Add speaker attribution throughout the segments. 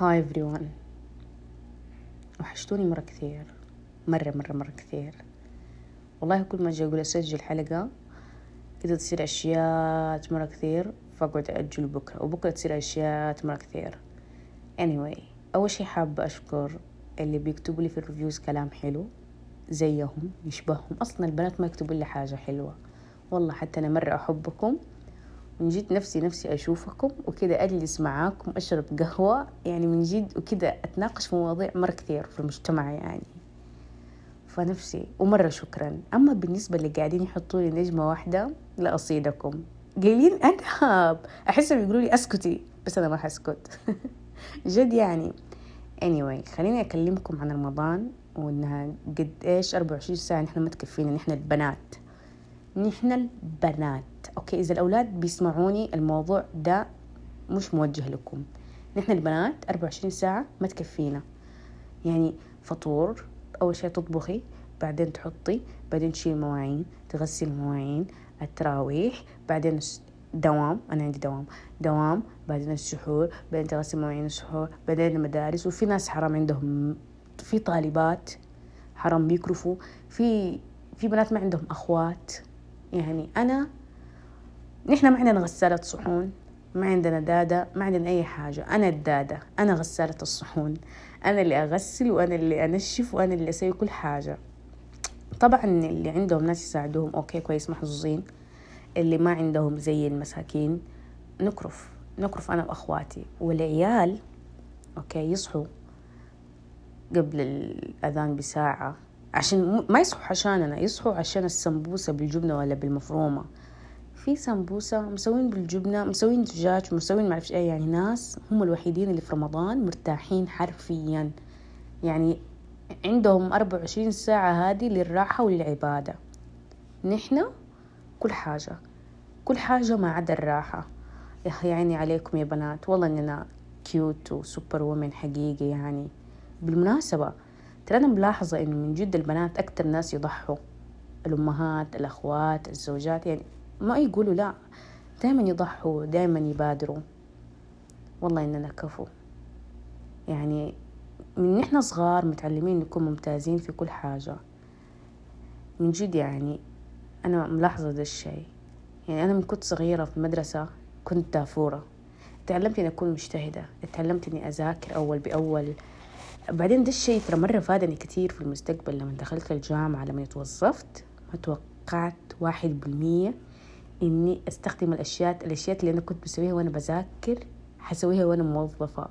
Speaker 1: هاي everyone. وحشتوني مرة كثير. مرة مرة مرة كثير. والله كل ما أجي أقول أسجل حلقة كده تصير أشياء مرة كثير فأقعد أجل بكرة وبكرة تصير أشياء مرة كثير. Anyway أول شي حابة أشكر اللي بيكتبوا لي في الريفيوز كلام حلو زيهم يشبههم. أصلا البنات ما يكتبوا لي حاجة حلوة. والله حتى أنا مرة أحبكم. من جد نفسي نفسي أشوفكم وكذا أجلس معاكم أشرب قهوة يعني من جد وكذا أتناقش في مواضيع مرة كثير في المجتمع يعني. فنفسي ومرة شكرا. أما بالنسبة اللي قاعدين يحطوا لي نجمة واحدة لا أصيدكم. قايلين أنهب أحسهم يقولوا لي أسكتي بس أنا ما حسكت جد يعني. Anyway خليني أكلمكم عن رمضان وإنها قد إيش؟ 24 ساعة نحن ما تكفينا نحن البنات. نحن البنات. أوكي إذا الأولاد بيسمعوني الموضوع ده مش موجه لكم. نحن البنات 24 ساعة ما تكفينا. يعني فطور أول شيء تطبخي بعدين تحطي بعدين تشيل المواعين تغسلي المواعين التراويح بعدين دوام أنا عندي دوام. دوام بعدين السحور بعدين تغسل مواعين السحور بعدين المدارس. وفي ناس حرام عندهم في طالبات حرام بيكرفوا. في في بنات ما عندهم أخوات. يعني أنا نحن ما عندنا غسالة صحون ما عندنا دادة ما عندنا أي حاجة. أنا الدادة أنا غسالة الصحون. أنا اللي أغسل وأنا اللي أنشف وأنا اللي أسوي كل حاجة. طبعا اللي عندهم ناس يساعدوهم أوكي كويس محظوظين. اللي ما عندهم زي المساكين نكرف. نكرف أنا وأخواتي. والعيال أوكي يصحوا قبل الأذان بساعة. عشان ما يصحوا عشاننا يصحوا عشان السمبوسة بالجبنة ولا بالمفرومة. في سمبوسة مسوين بالجبنة مسوين دجاج مسوين معرفش إيه. يعني ناس هم الوحيدين اللي في رمضان مرتاحين حرفيا. يعني عندهم أربعة وعشرين ساعة هذه للراحة وللعبادة. نحن كل حاجة كل حاجة ما عدا الراحة. يا أخي عيني عليكم يا بنات. والله إننا كيوت وسوبر وومن حقيقي يعني. بالمناسبة ترى أنا ملاحظة إنه من جد البنات أكتر ناس يضحوا. الأمهات الأخوات الزوجات يعني ما يقولوا لا دائما يضحوا دائما يبادروا. والله إننا كفو. يعني من نحن صغار متعلمين نكون ممتازين في كل حاجة. من جد يعني أنا ملاحظة ده الشيء. يعني أنا من كنت صغيرة في المدرسة كنت دافورة. تعلمت إني أكون مجتهدة. تعلمت إني أذاكر أول بأول. بعدين ده الشيء ترى مرة فادني كتير في المستقبل لما دخلت الجامعة لما توظفت ما توقعت واحد بالمية إني أستخدم الأشياء الأشياء اللي أنا كنت بسويها وأنا بذاكر حسويها وأنا موظفة.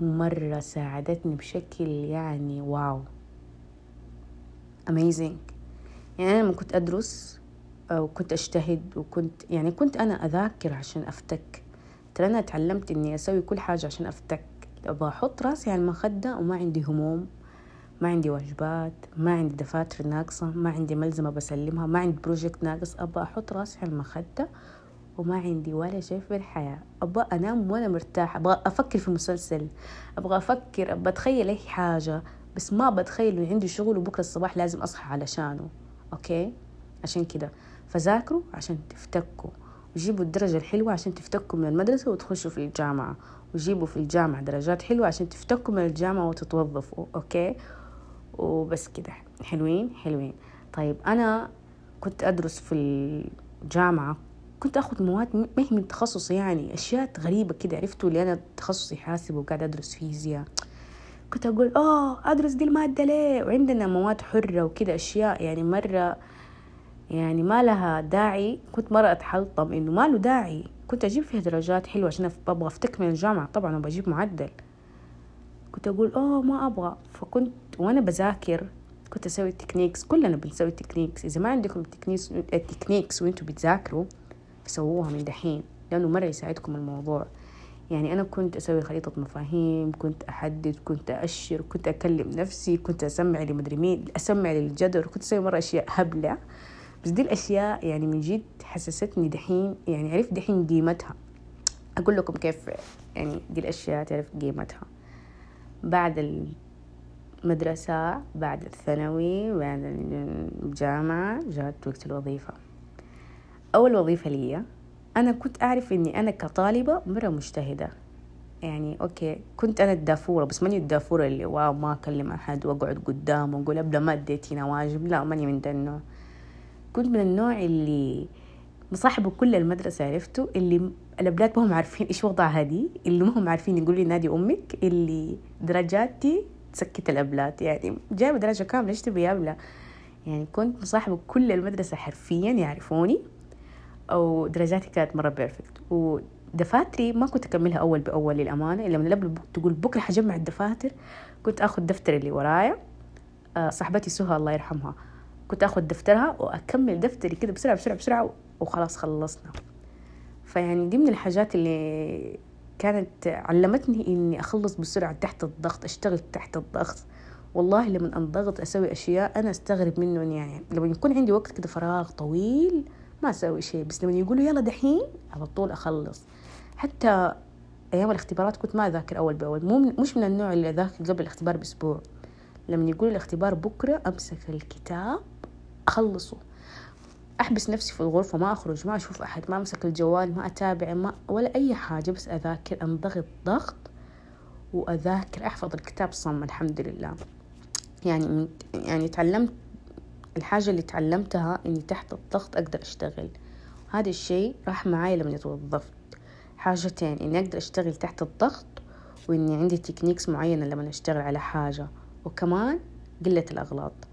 Speaker 1: مرة ساعدتني بشكل يعني واو. Amazing. يعني أنا لما كنت أدرس وكنت أجتهد وكنت يعني كنت أنا أذاكر عشان أفتك. ترى أنا تعلمت إني أسوي كل حاجة عشان أفتك. أبغى أحط راسي على المخدة وما عندي هموم ما عندي واجبات ما عندي دفاتر ناقصة ما عندي ملزمة بسلمها ما عندي بروجكت ناقص. أبغى أحط راسي على المخدة وما عندي ولا شيء في الحياة. أبغى أنام وأنا مرتاحة. أبغى أفكر في مسلسل. أبغى أفكر أبغى أتخيل أي حاجة بس ما بتخيل إنه عندي شغل وبكرة الصباح لازم أصحى علشانه. okay؟ عشان كده. فذاكروا عشان تفتكوا وجيبوا الدرجة الحلوة عشان تفتكوا من المدرسة وتخشوا في الجامعة. وجيبوا في الجامعة درجات حلوة عشان تفتكوا من الجامعة وتتوظفوا okay؟ وبس كده. حلوين؟ حلوين. طيب أنا كنت أدرس في الجامعة كنت أخذ مواد ما هي من تخصصي يعني أشياء غريبة كده عرفتوا اللي أنا تخصصي حاسب وقاعد أدرس فيزياء. كنت أقول أوه أدرس دي المادة ليه؟ وعندنا مواد حرة وكده أشياء يعني مرة يعني ما لها داعي. كنت مرة أتحلطم إنه ما له داعي. كنت أجيب فيها درجات حلوة عشان أبغى أفتك من الجامعة. طبعا وبجيب معدل. كنت أقول أوه ما أبغى. فكنت وأنا بذاكر كنت أسوي techniques كلنا بنسوي techniques إذا ما عندكم techniques ال techniques وأنتوا بتذاكروا فسووها من دحين لأنه مرة يساعدكم الموضوع. يعني أنا كنت أسوي خريطة مفاهيم كنت أحدد كنت أشر كنت أكلم نفسي كنت أسمع لمدري مين أسمع للجدر. كنت أسوي مرة أشياء هبلة. بس دي الأشياء يعني من جد حسستني دحين يعني عرفت دحين قيمتها. أقول لكم كيف يعني دي الأشياء تعرف قيمتها. بعد المدرسة بعد الثانوي بعد الجامعة جات وقت الوظيفة. أول وظيفة لي أنا كنت أعرف إني أنا كطالبة مرة مجتهدة. يعني okay كنت أنا الدافورة بس ماني الدافورة اللي wow ما أكلم أحد وأقعد قدامه وأقول ابدا ما اديتينا واجب لا ماني من ده النوع. كنت من النوع اللي مصاحبه كل المدرسة عرفتوا اللي الأولاد ما هم عارفين إيش وضعها دي اللي ما هم عارفين يقولوا لي نادي أمك اللي درجاتي تسكت الأبلات يعني جايبة درجة كاملة إيش تبي يابلة يعني كنت مصاحبة كل المدرسة حرفيا يعرفوني أو درجاتي كانت مرة perfect ودفاتري ما كنت أكملها أول بأول للأمانة إلا من قبل تقول بكرة حجمع الدفاتر كنت أخذ دفتر اللي ورايا آه، صاحبتي سهى الله يرحمها. كنت أخذ دفترها وأكمل دفتري كده بسرعة بسرعة بسرعة وخلاص خلصنا. فيعني دي من الحاجات اللي كانت علمتني إني أخلص بسرعة تحت الضغط أشتغل تحت الضغط. والله لما أنضغط أسوي أشياء أنا أستغرب منه يعني لما يكون عندي وقت كده فراغ طويل ما أسوي شيء بس لما يقولوا يلا دحين على طول أخلص. حتى أيام الاختبارات كنت ما أذاكر أول بأول مو مش من النوع اللي أذاكر قبل الاختبار بأسبوع. لما يقول الاختبار بكرة أمسك الكتاب أخلصه. أحبس نفسي في الغرفة ما أخرج ما أشوف أحد ما أمسك الجوال ما أتابع ما ولا أي حاجة بس أذاكر أنضغط ضغط وأذاكر أحفظ الكتاب صم الحمد لله. يعني يعني تعلمت الحاجة اللي تعلمتها إني تحت الضغط أقدر أشتغل. هذا الشيء راح معاي لما توظفت حاجتين إني أقدر أشتغل تحت الضغط وإني عندي techniques معينة لما أشتغل على حاجة. وكمان قلة الأغلاط.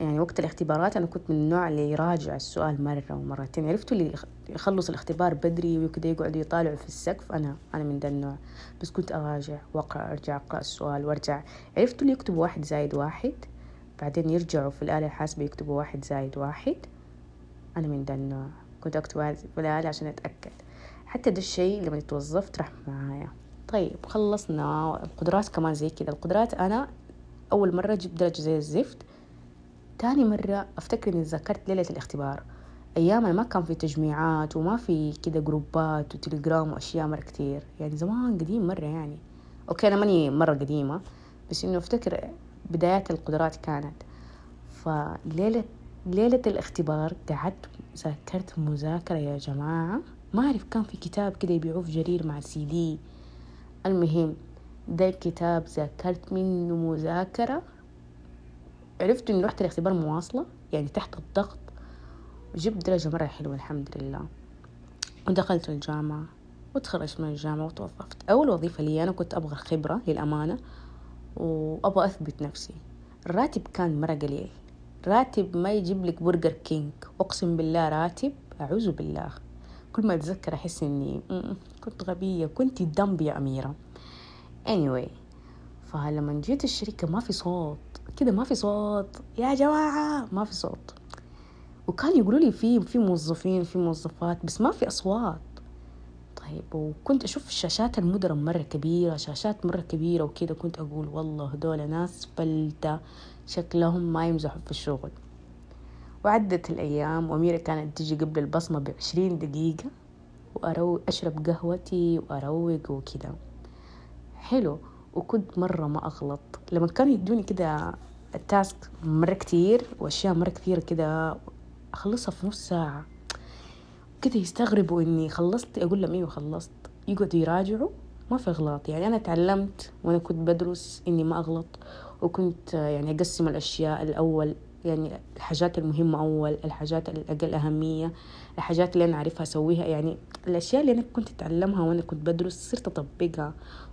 Speaker 1: يعني وقت الاختبارات أنا كنت من النوع اللي يراجع السؤال مرة ومرتين. عرفتوا اللي يخلص الاختبار بدري وكده يقعدوا يطالعوا في السقف؟ أنا أنا من ذا النوع. بس كنت أراجع وأقرأ أرجع أقرأ السؤال وأرجع. عرفتوا اللي يكتبوا واحد زايد واحد؟ بعدين يرجعوا في الآلة الحاسبة يكتبوا واحد زايد واحد. أنا من ذا النوع. كنت أكتب في الآلة عشان أتأكد. حتى ده الشيء لما توظفت راح معايا. طيب خلصنا. القدرات كمان زي كده القدرات أنا أول مرة جبت درجة زي الزفت. تاني مرة أفتكر إني تذكرت ليلة الاختبار. أيام ما كان في تجميعات وما في كده جروبات وتليجرام وأشياء مرة كتير. يعني زمان قديم مرة يعني. أوكي أنا ماني مرة قديمة بس إنه أفتكر بدايات القدرات كانت. فليلة ليلة الاختبار قعدت ذاكرت مذاكرة يا جماعة. ما أعرف كان في كتاب كده يبيعوه في جرير مع سي دي. المهم ده الكتاب ذاكرت منه مذاكرة. عرفت إني رحت الاختبار مواصلة يعني تحت الضغط. وجبت درجة مرة حلوة الحمد لله. ودخلت الجامعة وتخرجت من الجامعة وتوظفت. أول وظيفة لي أنا كنت أبغى خبرة للأمانة وأبغى أثبت نفسي. الراتب كان مرة قليل. راتب ما يجيب لك برجر كينج. أقسم بالله راتب أعوذ بالله. كل ما أتذكر أحس إني كنت غبية كنت dumb يا أميرة. Anyway فلما جيت الشركة ما في صوت. كده ما في صوت. يا جماعة ما في صوت. وكان يقولوا لي في في موظفين في موظفات بس ما في أصوات. طيب وكنت أشوف الشاشات المدرم مرة كبيرة شاشات مرة كبيرة وكده. كنت أقول والله هدول ناس فلتة شكلهم ما يمزحوا في الشغل. وعدت الأيام وأميرة كانت تجي قبل البصمة بعشرين دقيقة وأروق أشرب قهوتي وأروق وكده. حلو. وكنت مرة ما أغلط. لما كانوا يدوني كده التاسك مرة كتير وأشياء مرة كثيرة كده أخلصها في نص ساعة. كده يستغربوا إني خلصت أقول لهم أيوة خلصت. يقعدوا يراجعوا ما في أغلاط. يعني أنا تعلمت وأنا كنت بدرس إني ما أغلط وكنت يعني أقسم الأشياء الأول يعني الحاجات المهمة أول الحاجات الأقل أهمية الحاجات اللي أنا أعرفها أسويها. يعني الأشياء اللي أنا كنت أتعلمها وأنا كنت بدرس صرت أطبقها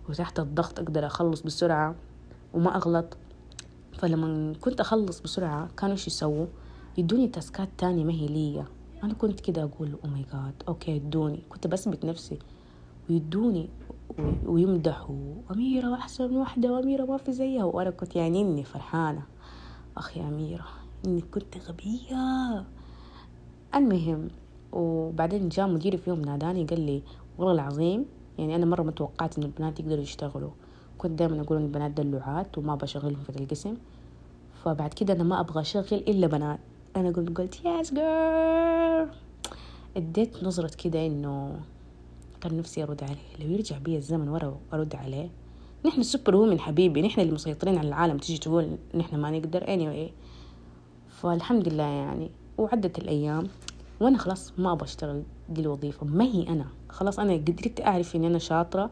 Speaker 1: وتحت الضغط أقدر أخلص بسرعة وما أغلط. فلما كنت أخلص بسرعة كانوا إيش يسووا؟ يدوني تاسكات تانية ما هي ليا. أنا كنت كده أقول أو ماي جاد okay ادوني. كنت بثبت نفسي. ويدوني ويمدحوا. أميرة أحسن واحدة وأميرة ما في زيها. وأنا كنت يعني إني فرحانة. أخي أميرة إني كنت غبية. المهم وبعدين جاء مديري في يوم ناداني قال لي والله العظيم يعني أنا مرة ما توقعت إن البنات يقدروا يشتغلوا. كنت دائما أقول إن البنات دلوعات وما بشغلهم في القسم فبعد كده أنا ما أبغى أشغل إلا بنات. أنا قلت قلت yes girl اديت نظرة كده إنه كان نفسي أرد عليه. لو يرجع بي الزمن ورا وأرد عليه نحن ال superwoman حبيبي نحن اللي مسيطرين على العالم تيجي تقول نحن ما نقدر anyway. فالحمد لله يعني. وعدت الأيام وأنا خلاص ما أبغى أشتغل دي الوظيفة. ما هي أنا؟ خلاص أنا قدرت أعرف إني أنا شاطرة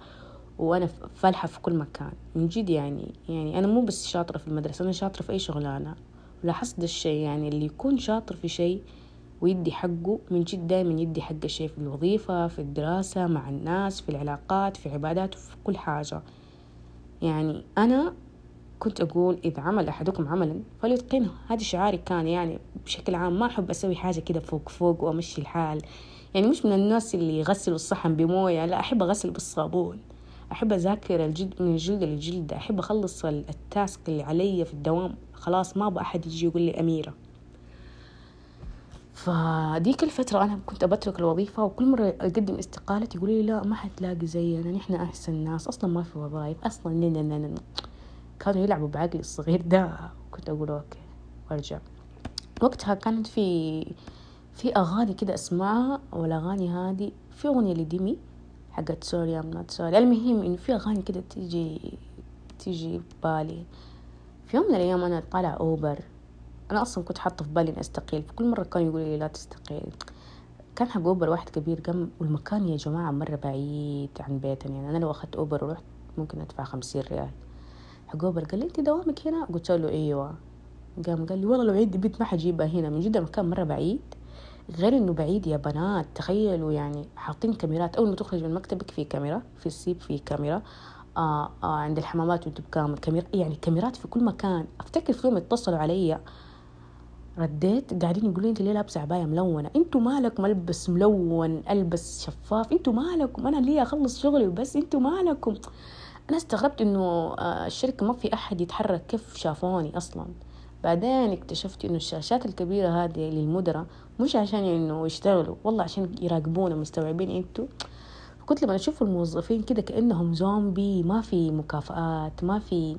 Speaker 1: وأنا فالحة في كل مكان. من جد يعني يعني أنا مو بس شاطرة في المدرسة أنا شاطرة في أي شغلانة. لاحظت ده الشيء يعني اللي يكون شاطر في شيء ويدي حقه من جد دايما يدي حق الشيء في الوظيفة في الدراسة مع الناس في العلاقات في عباداته في كل حاجة. يعني أنا كنت أقول إذا عمل أحدكم عملا فليتقنه. هذا شعاري كان يعني بشكل عام ما أحب أسوي حاجة كده فوق فوق وأمشي الحال. يعني مش من الناس اللي يغسلوا الصحن بموية لا أحب أغسل بالصابون. أحب أذاكر الجد من الجلد للجلد أحب أخلص التاسك اللي علي في الدوام خلاص ما أبغى أحد يجي يقول لي أميرة. فديك الفترة أنا كنت بترك الوظيفة وكل مرة أقدم استقالتي يقولوا لي لا ما حتلاقي زينا نحن أحسن ناس أصلا ما في وظائف أصلا نن نن كانوا يلعبوا بعقلي الصغير ده كنت أقول okay وأرجع. وقتها كانت في في أغاني كده أسمعها والأغاني هذه في أغنية لديمي. حقت sorry I'm not sorry المهم إنه في أغاني كده تيجي تيجي بالي. في يوم من الأيام أنا طالع أوبر. أنا أصلا كنت حاطة في بالي إني أستقيل. فكل مرة كانوا يقولوا لي لا تستقيل. كان حق أوبر واحد كبير قام والمكان يا جماعة مرة بعيد عن بيتنا. يعني أنا لو أخذت أوبر ورحت ممكن أدفع خمسين ريال. حق أوبر قال لي أنت دوامك هنا؟ قلت له أيوة. قام قال لي والله لو عندي بنت ما حجيبها هنا. من جد المكان مرة بعيد. غير إنه بعيد يا بنات. تخيلوا يعني حاطين كاميرات. أول ما تخرج من مكتبك في كاميرا في السيب في كاميرا. آه آه عند الحمامات وأنتم بكامل كاميرا يعني كاميرات في كل مكان. أفتكر في يوم اتصلوا علي رديت قاعدين يقولوا أنت ليه لابسة عباية ملونة؟ أنتوا مالك ملبس ملون ألبس شفاف؟ أنتوا مالكم؟ أنا ليه أخلص شغلي وبس؟ أنتوا مالكم؟ أنا استغربت إنه الشركة ما في أحد يتحرك كيف شافوني أصلا. بعدين اكتشفت إنه الشاشات الكبيرة هذه للمدراء مش عشان إنه يشتغلوا والله عشان يراقبونا مستوعبين إنتوا. كنت لما أشوف الموظفين كده كأنهم زومبي ما في مكافآت ما في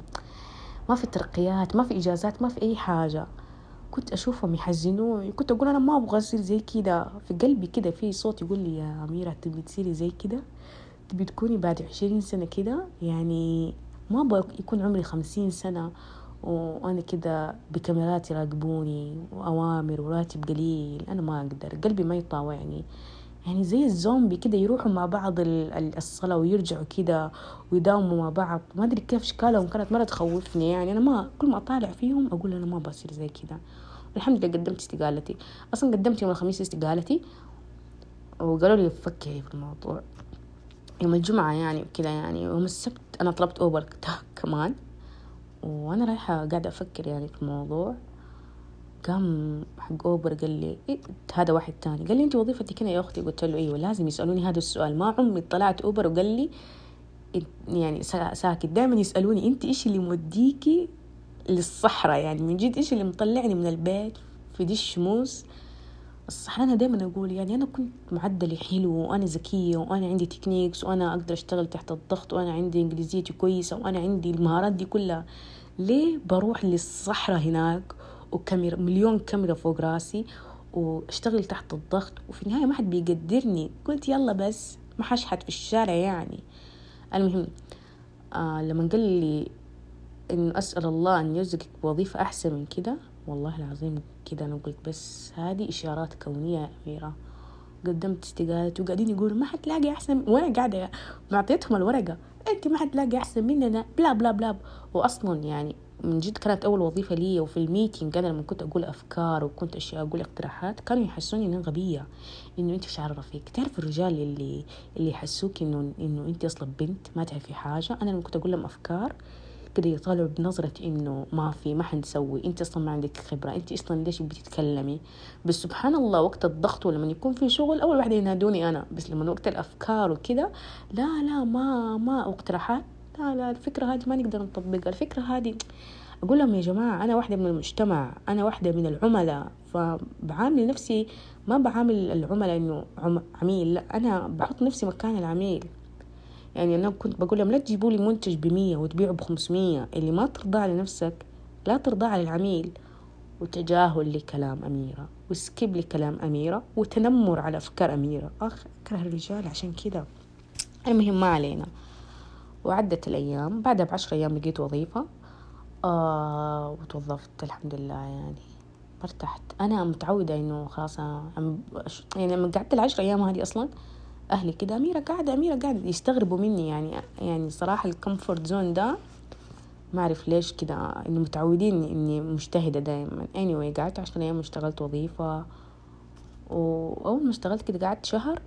Speaker 1: ما في ترقيات ما في إجازات ما في أي حاجة. كنت أشوفهم يحزنوني كنت أقول أنا ما أبغى اصير زي كده. في قلبي كده في صوت يقول لي يا أميرة تبي تصيري زي كده؟ تبي تكوني بعد عشرين سنة كده؟ يعني ما أبغى يكون عمري خمسين سنة. وأنا كده بكاميرات يراقبوني وأوامر وراتب قليل أنا ما أقدر قلبي ما يطاوعني. يعني زي الزومبي كده يروحوا مع بعض الصلاة ويرجعوا كده ويداوموا مع بعض. ما أدري كيف أشكالهم كانت مرة تخوفني. يعني أنا ما كل ما أطالع فيهم أقول أنا ما بصير زي كده. الحمد لله قدمت استقالتي. أصلا قدمت يوم الخميس استقالتي وقالوا لي فكري في الموضوع. يوم الجمعة يعني كذا يعني يوم السبت أنا طلبت أوبر كمان. وأنا رايحة قاعدة أفكر يعني في الموضوع قام حق أوبر قال لي إيه هذا واحد تاني. قال لي أنت وظيفتك هنا يا أختي؟ قلت له أيوه لازم يسألوني هذا السؤال. ما عمري طلعت أوبر وقال لي يعني ساكت. دائما يسألوني أنت إيش اللي موديكي للصحراء؟ يعني من جد إيش اللي مطلعني من البيت في دي الشموس؟ الصح أنا دايما أقول يعني أنا كنت معدلي حلو وأنا ذكية وأنا عندي تكنيكس وأنا أقدر أشتغل تحت الضغط وأنا عندي إنجليزيتي كويسة وأنا عندي المهارات دي كلها. ليه بروح للصحراء هناك وكاميرا مليون كاميرا فوق راسي وأشتغل تحت الضغط وفي النهاية ما حد بيقدرني. قلت يلا بس ما حشحت في الشارع يعني. المهم آه لما قال لي إنه أسأل الله أن يرزقك بوظيفة أحسن من كده والله العظيم كده أنا قلت بس هذه إشارات كونية يا أميرة. قدمت استقالتي وقاعدين يقولوا ما حتلاقي أحسن وأنا قاعدة معطيتهم الورقة. أنت ما حتلاقي أحسن مننا. بلا بلا بلا. وأصلا يعني من جد كانت أول وظيفة لي وفي الميتينج أنا لما كنت أقول أفكار وكنت أشياء أقول اقتراحات كانوا يحسوني إني غبية. إنه أنت إيش عرفك تعرف الرجال اللي اللي يحسوك إنه إنه أنت أصلا بنت ما تعرفي حاجة؟ أنا لما كنت أقول لهم أفكار كده يطالعوا بنظرة إنه ما في ما حنسوي. أنت أصلا ما عندك خبرة. أنت أصلا ليش بتتكلمي بس سبحان الله وقت الضغط ولما يكون في شغل أول واحدة ينادوني أنا. بس لما وقت الأفكار وكده لا لا ما ما واقتراحات لا لا الفكرة هذه ما نقدر نطبقها. الفكرة هذه أقول لهم يا جماعة أنا واحدة من المجتمع أنا واحدة من العملاء. فبعامل نفسي ما بعامل العملاء إنه عميل لا أنا بحط نفسي مكان العميل. يعني أنا كنت بقول لهم لا تجيبوا لي منتج بمية وتبيعه بخمسمية اللي ما ترضاه لنفسك لا ترضاه للعميل وتجاهل لكلام أميرة وسكيب لكلام أميرة وتنمر على أفكار أميرة. أخ أكره الرجال عشان كذا المهم ما علينا. وعدت الأيام. بعدها بعشر أيام لقيت وظيفة. آه وتوظفت الحمد لله يعني ارتحت أنا متعودة إنه خلاص يعني لما قعدت العشر أيام هذه أصلا أهلي كده أميرة قاعدة أميرة قاعدة يستغربوا مني يعني يعني صراحة ال comfort zone ده ما أعرف ليش كده إنه متعودين إني مجتهدة دايما. Anyway قعدت عشان أيام اشتغلت وظيفة. وأول ما اشتغلت كده قعدت شهر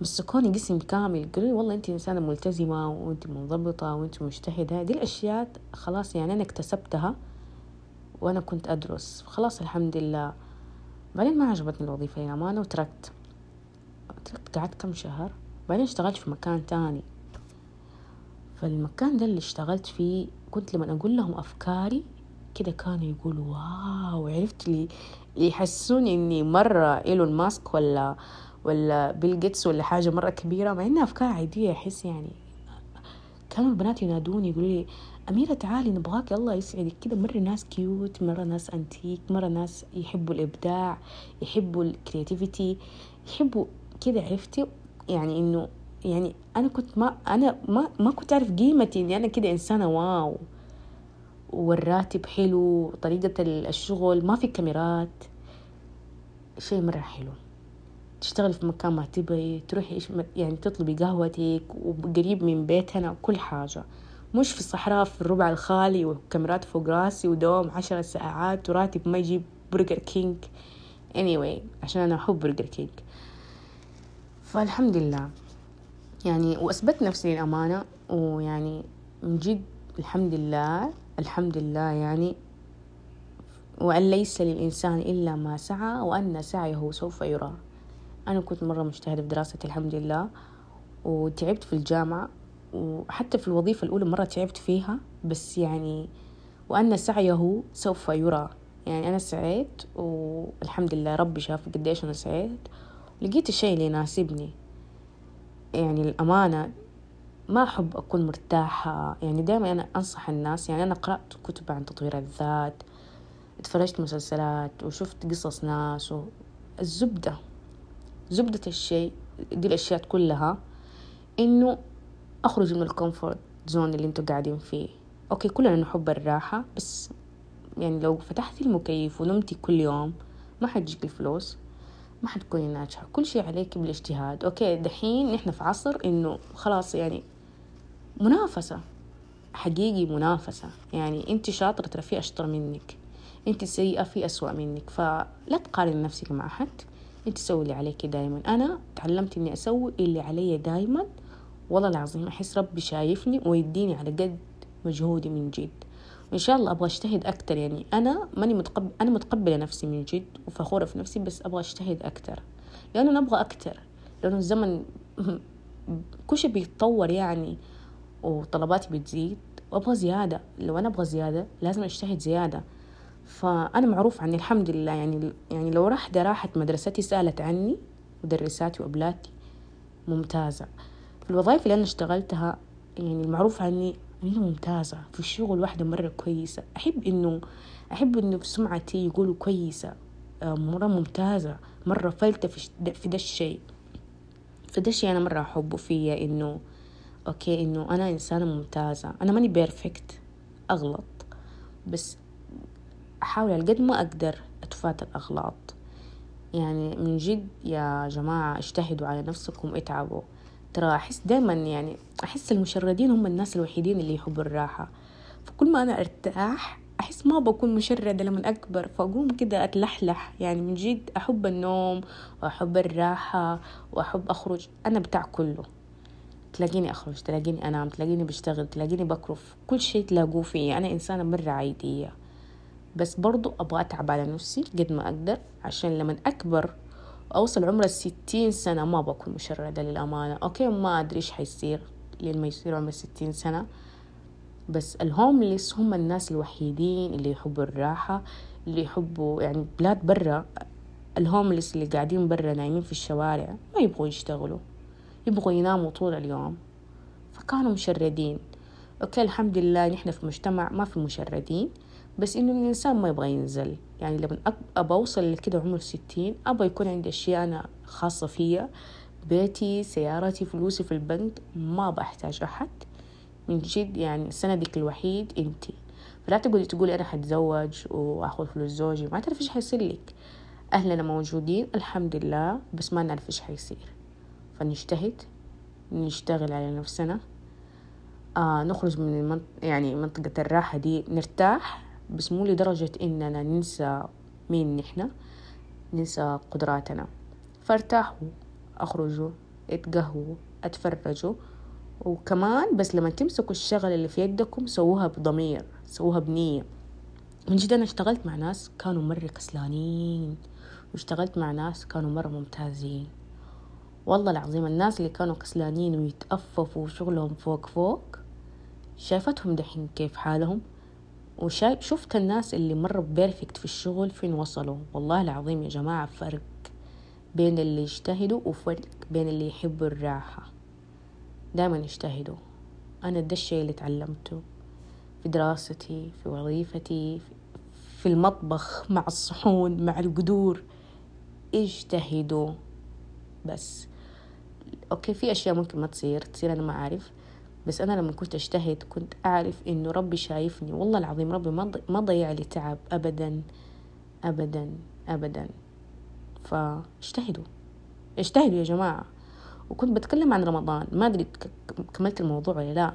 Speaker 1: مسكوني جسم كامل. قالوا لي والله أنت إنسانة ملتزمة وأنت منضبطة وأنت مجتهدة. دي الأشياء خلاص يعني أنا اكتسبتها وأنا كنت أدرس. خلاص الحمد لله. بعدين ما عجبتني الوظيفة يا أمانة وتركت. قعدت كم شهر. بعدين اشتغلت في مكان تاني. فالمكان ده اللي اشتغلت فيه كنت لما أقول لهم أفكاري كده كانوا يقولوا wow عرفت لي يحسوني إني مرة إيلون ماسك ولا ولا بيل جيتس ولا حاجة مرة كبيرة. مع إنها أفكار عادية أحس يعني كانوا البنات ينادوني يقولوا لي أميرة تعالي نبغاك الله يسعدك. كده مرة ناس cute مرة ناس أنتيك مرة ناس يحبوا الإبداع يحبوا ال creativity يحبوا كده عرفتي؟ يعني إنه يعني أنا كنت ما أنا ما ما كنت أعرف قيمتي إني أنا كده إنسانة wow. والراتب حلو طريقة الشغل ما في كاميرات. شيء مرة حلو. تشتغل في مكان ما تبغي تروحي يعني تطلبي قهوتك وقريب من بيتنا وكل حاجة. مش في الصحراء في الربع الخالي وكاميرات فوق راسي ودوام عشر ساعات وراتب ما يجيب برجر كينج. Anyway عشان أنا أحب برجر كينج. فالحمد لله. يعني وأثبت نفسي للأمانة ويعني من جد الحمد لله الحمد لله يعني وأن ليس للإنسان إلا ما سعى وأن سعيه سوف يرى. أنا كنت مرة مجتهدة في دراستي الحمد لله وتعبت في الجامعة وحتى في الوظيفة الأولى مرة تعبت فيها بس يعني وأن سعيه سوف يرى. يعني أنا سعيت والحمد لله ربي شاف قديش أنا سعيت لقيت الشيء اللي يناسبني. يعني الأمانة ما أحب أكون مرتاحة. يعني دائما أنا أنصح الناس يعني أنا قرأت كتب عن تطوير الذات اتفرجت مسلسلات وشفت قصص ناس الزبدة زبدة الشيء دي الأشياء كلها إنه أخرج من ال comfort zone اللي أنتوا قاعدين فيه. okay كلنا نحب الراحة بس يعني لو فتحتي المكيف ونمتي كل يوم ما حتجيك الفلوس. ما حتكوني ناجحة كل شيء عليك بالاجتهاد. okay دحين نحن في عصر إنه خلاص يعني منافسة. حقيقي منافسة. يعني أنت شاطرة ترى في أشطر منك. أنت سيئة في أسوأ منك. فلا تقارن نفسك مع أحد. أنت سوي اللي عليك دايما. أنا تعلمت إني أسوي اللي علي دايما. والله العظيم أحس ربي شايفني ويديني على قد مجهودي من جد. وان شاء الله أبغى أجتهد أكتر يعني أنا ماني متقبل أنا متقبلة نفسي من جد وفخورة في نفسي بس أبغى أجتهد أكتر. لأنه نبغى أكتر لأنه الزمن كل شيء بيتطور يعني وطلباتي بتزيد وأبغى زيادة. لو أنا أبغى زيادة لازم أجتهد زيادة. فأنا معروف عني الحمد لله. يعني يعني لو واحدة راحت مدرستي سألت عني مدرساتي وأبلاتي ممتازة. في الوظائف اللي أنا اشتغلتها يعني المعروف عني أنا ممتازة في الشغل واحدة مرة كويسة. أحب إنه أحب إنه في سمعتي يقولوا كويسة آه، مرة ممتازة مرة فلتة في في ده الشيء. فده الشيء أنا مرة أحبه فيا إنه okay إنه أنا إنسانة ممتازة. أنا ماني perfect أغلط. بس أحاول على قد ما أقدر أتفادى الأغلاط. يعني من جد يا جماعة اجتهدوا على نفسكم اتعبوا. ترى أحس دايما يعني أحس المشردين هم الناس الوحيدين اللي يحبوا الراحة. فكل ما أنا أرتاح أحس ما بكون مشردة لما أكبر فأقوم كده أتلحلح. يعني من جد أحب النوم وأحب الراحة وأحب أخرج. أنا بتاع كله. تلاقيني أخرج تلاقيني أنام تلاقيني بشتغل تلاقيني بكرف. كل شيء تلاقوه فيه أنا إنسانة مرة عادية. بس برضو أبغى أتعب على نفسي قد ما أقدر عشان لما أكبر أوصل عمر الستين سنة ما بكون مشردة للأمانة. أوكي ما أدري إيش حيصير لما يصير عمر الستين سنة. بس ال homeless هم الناس الوحيدين اللي يحبوا الراحة اللي يحبوا يعني بلاد برا. ال homeless اللي قاعدين برا نايمين في الشوارع ما يبغوا يشتغلوا يبغوا يناموا طول اليوم. فكانوا مشردين. أوكي الحمد لله نحن في مجتمع ما في مشردين. بس إنه الإنسان ما يبغى ينزل. يعني لما أبى أوصل لكده عمر ستين أبى يكون عندي أشياء أنا خاصة فيا. بيتي سيارتي فلوسي في البنك ما بحتاج أحد. من جد يعني سندك الوحيد أنتي فلا تقولي تقولي أنا حتزوج وأخذ فلوس زوجي. ما تعرف إيش حيصير لك. أهلنا موجودين الحمد لله بس ما نعرف إيش حيصير. فنجتهد نشتغل على نفسنا. آه نخرج من المنط... يعني منطقة الراحة دي نرتاح. بس مو لدرجة إننا ننسى مين نحن ننسى قدراتنا. فارتاحوا أخرجوا اتقهووا اتفرجوا. وكمان بس لما تمسكوا الشغل اللي في يدكم سووها بضمير سووها بنية. من جد أنا اشتغلت مع ناس كانوا مرة كسلانين واشتغلت مع ناس كانوا مرة ممتازين. والله العظيم الناس اللي كانوا كسلانين ويتأففوا وشغلهم فوق فوق شايفتهم دحين كيف حالهم؟ وشايف شفت الناس اللي مرة بيرفكت في الشغل فين وصلوا. والله العظيم يا جماعة فرق بين اللي يجتهدوا وفرق بين اللي يحبوا الراحة. دائما اجتهدوا أنا ده الشيء اللي تعلمته في دراستي في وظيفتي في المطبخ مع الصحون مع القدور. اجتهدوا بس. أوكي في أشياء ممكن ما تصير تصير أنا ما أعرف. بس أنا لما كنت أجتهد كنت أعرف إنه ربي شايفني والله العظيم ربي ما ضيع لي تعب ابدا ابدا ابدا. فاجتهدوا. اجتهدوا يا جماعة. وكنت بتكلم عن رمضان. ما أدري كملت الموضوع ولا لا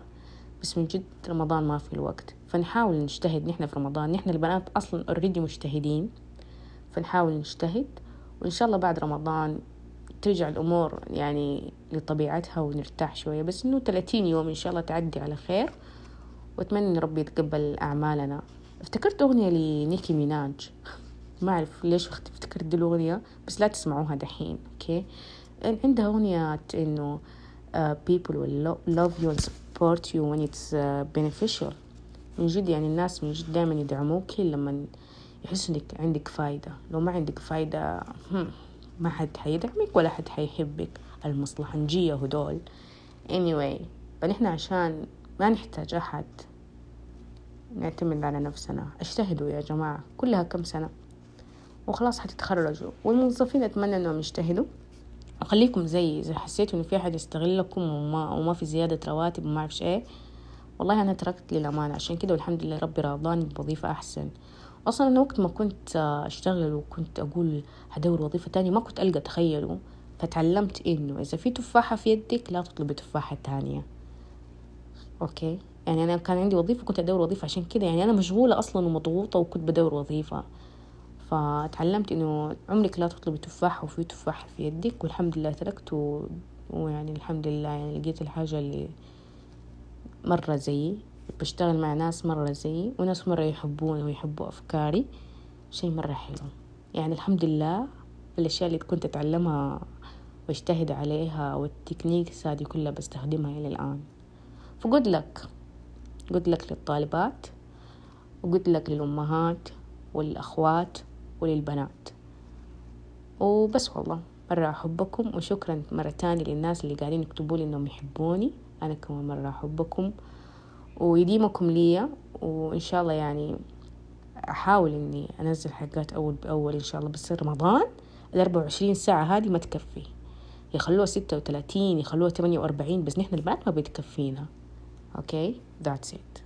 Speaker 1: بس من جد رمضان ما في الوقت. فنحاول نجتهد. نحن في رمضان. نحن البنات أصلا اوريدي مجتهدين. فنحاول نجتهد. وإن شاء الله بعد رمضان ترجع الأمور يعني لطبيعتها ونرتاح شوية. بس إنه 30 يوم إن شاء الله تعدي على خير. وأتمنى إن ربي يتقبل أعمالنا. افتكرت أغنية لنيكي ميناج. ما أعرف ليش افتكرت دي الأغنية بس لا تسمعوها دحين أوكي؟ عندها أغنية إنه uh, people will love you and support you when it's uh, beneficial. من جد يعني الناس من جد دائما يدعموك لما يحسوا إنك عندك فايدة. لو ما عندك فايدة هم ما حد حيدعمك ولا حد حيحبك. المصلحنجية هدول. Anyway فنحن عشان ما نحتاج أحد نعتمد على نفسنا. اجتهدوا يا جماعة كلها كم سنة؟ وخلاص حتتخرجوا. والموظفين أتمنى أنهم يجتهدوا. وخليكم زي إذا حسيتوا إنه في أحد يستغلكم وما, وما في زيادة رواتب وما أعرفش إيه والله أنا تركت للأمانة. عشان كده والحمد لله ربي راضاني بوظيفة أحسن. أصلا أنا وقت ما كنت أشتغل وكنت أقول هدور وظيفة تانية ما كنت ألقى تخيلوا فتعلمت إنه إذا في تفاحة في يدك لا تطلبي تفاحة تانية. أوكي؟ يعني أنا كان عندي وظيفة كنت أدور وظيفة عشان كده يعني أنا مشغولة أصلا ومضغوطة وكنت بدور وظيفة. فتعلمت إنه عمرك لا تطلبي تفاحة وفي تفاحة في يدك والحمد لله تركت و... ويعني الحمد لله يعني لقيت الحاجة اللي مرة زيي. بشتغل مع ناس مرة زيي وناس مرة يحبوني ويحبوا أفكاري. شي مرة حلو. يعني الحمد لله الأشياء اللي كنت أتعلمها واجتهد عليها والتكنيكس هذه كلها بستخدمها إلى الآن. فقد لك. قد لك للطالبات وقد لك للأمهات والأخوات وللبنات. وبس والله. مرة أحبكم وشكرا مرة تانية للناس اللي قاعدين يكتبوا لي إنهم يحبوني. أنا كمان مرة أحبكم. ويديمكم ليا وإن شاء الله يعني أحاول إني أنزل حلقات أول بأول إن شاء الله بس رمضان الأربعة وعشرين ساعة هذه ما تكفي. يخلوها ستة وثلاثين يخلوها ثمانية وأربعين بس نحن البنات ما بتكفينا أوكي؟ That's it.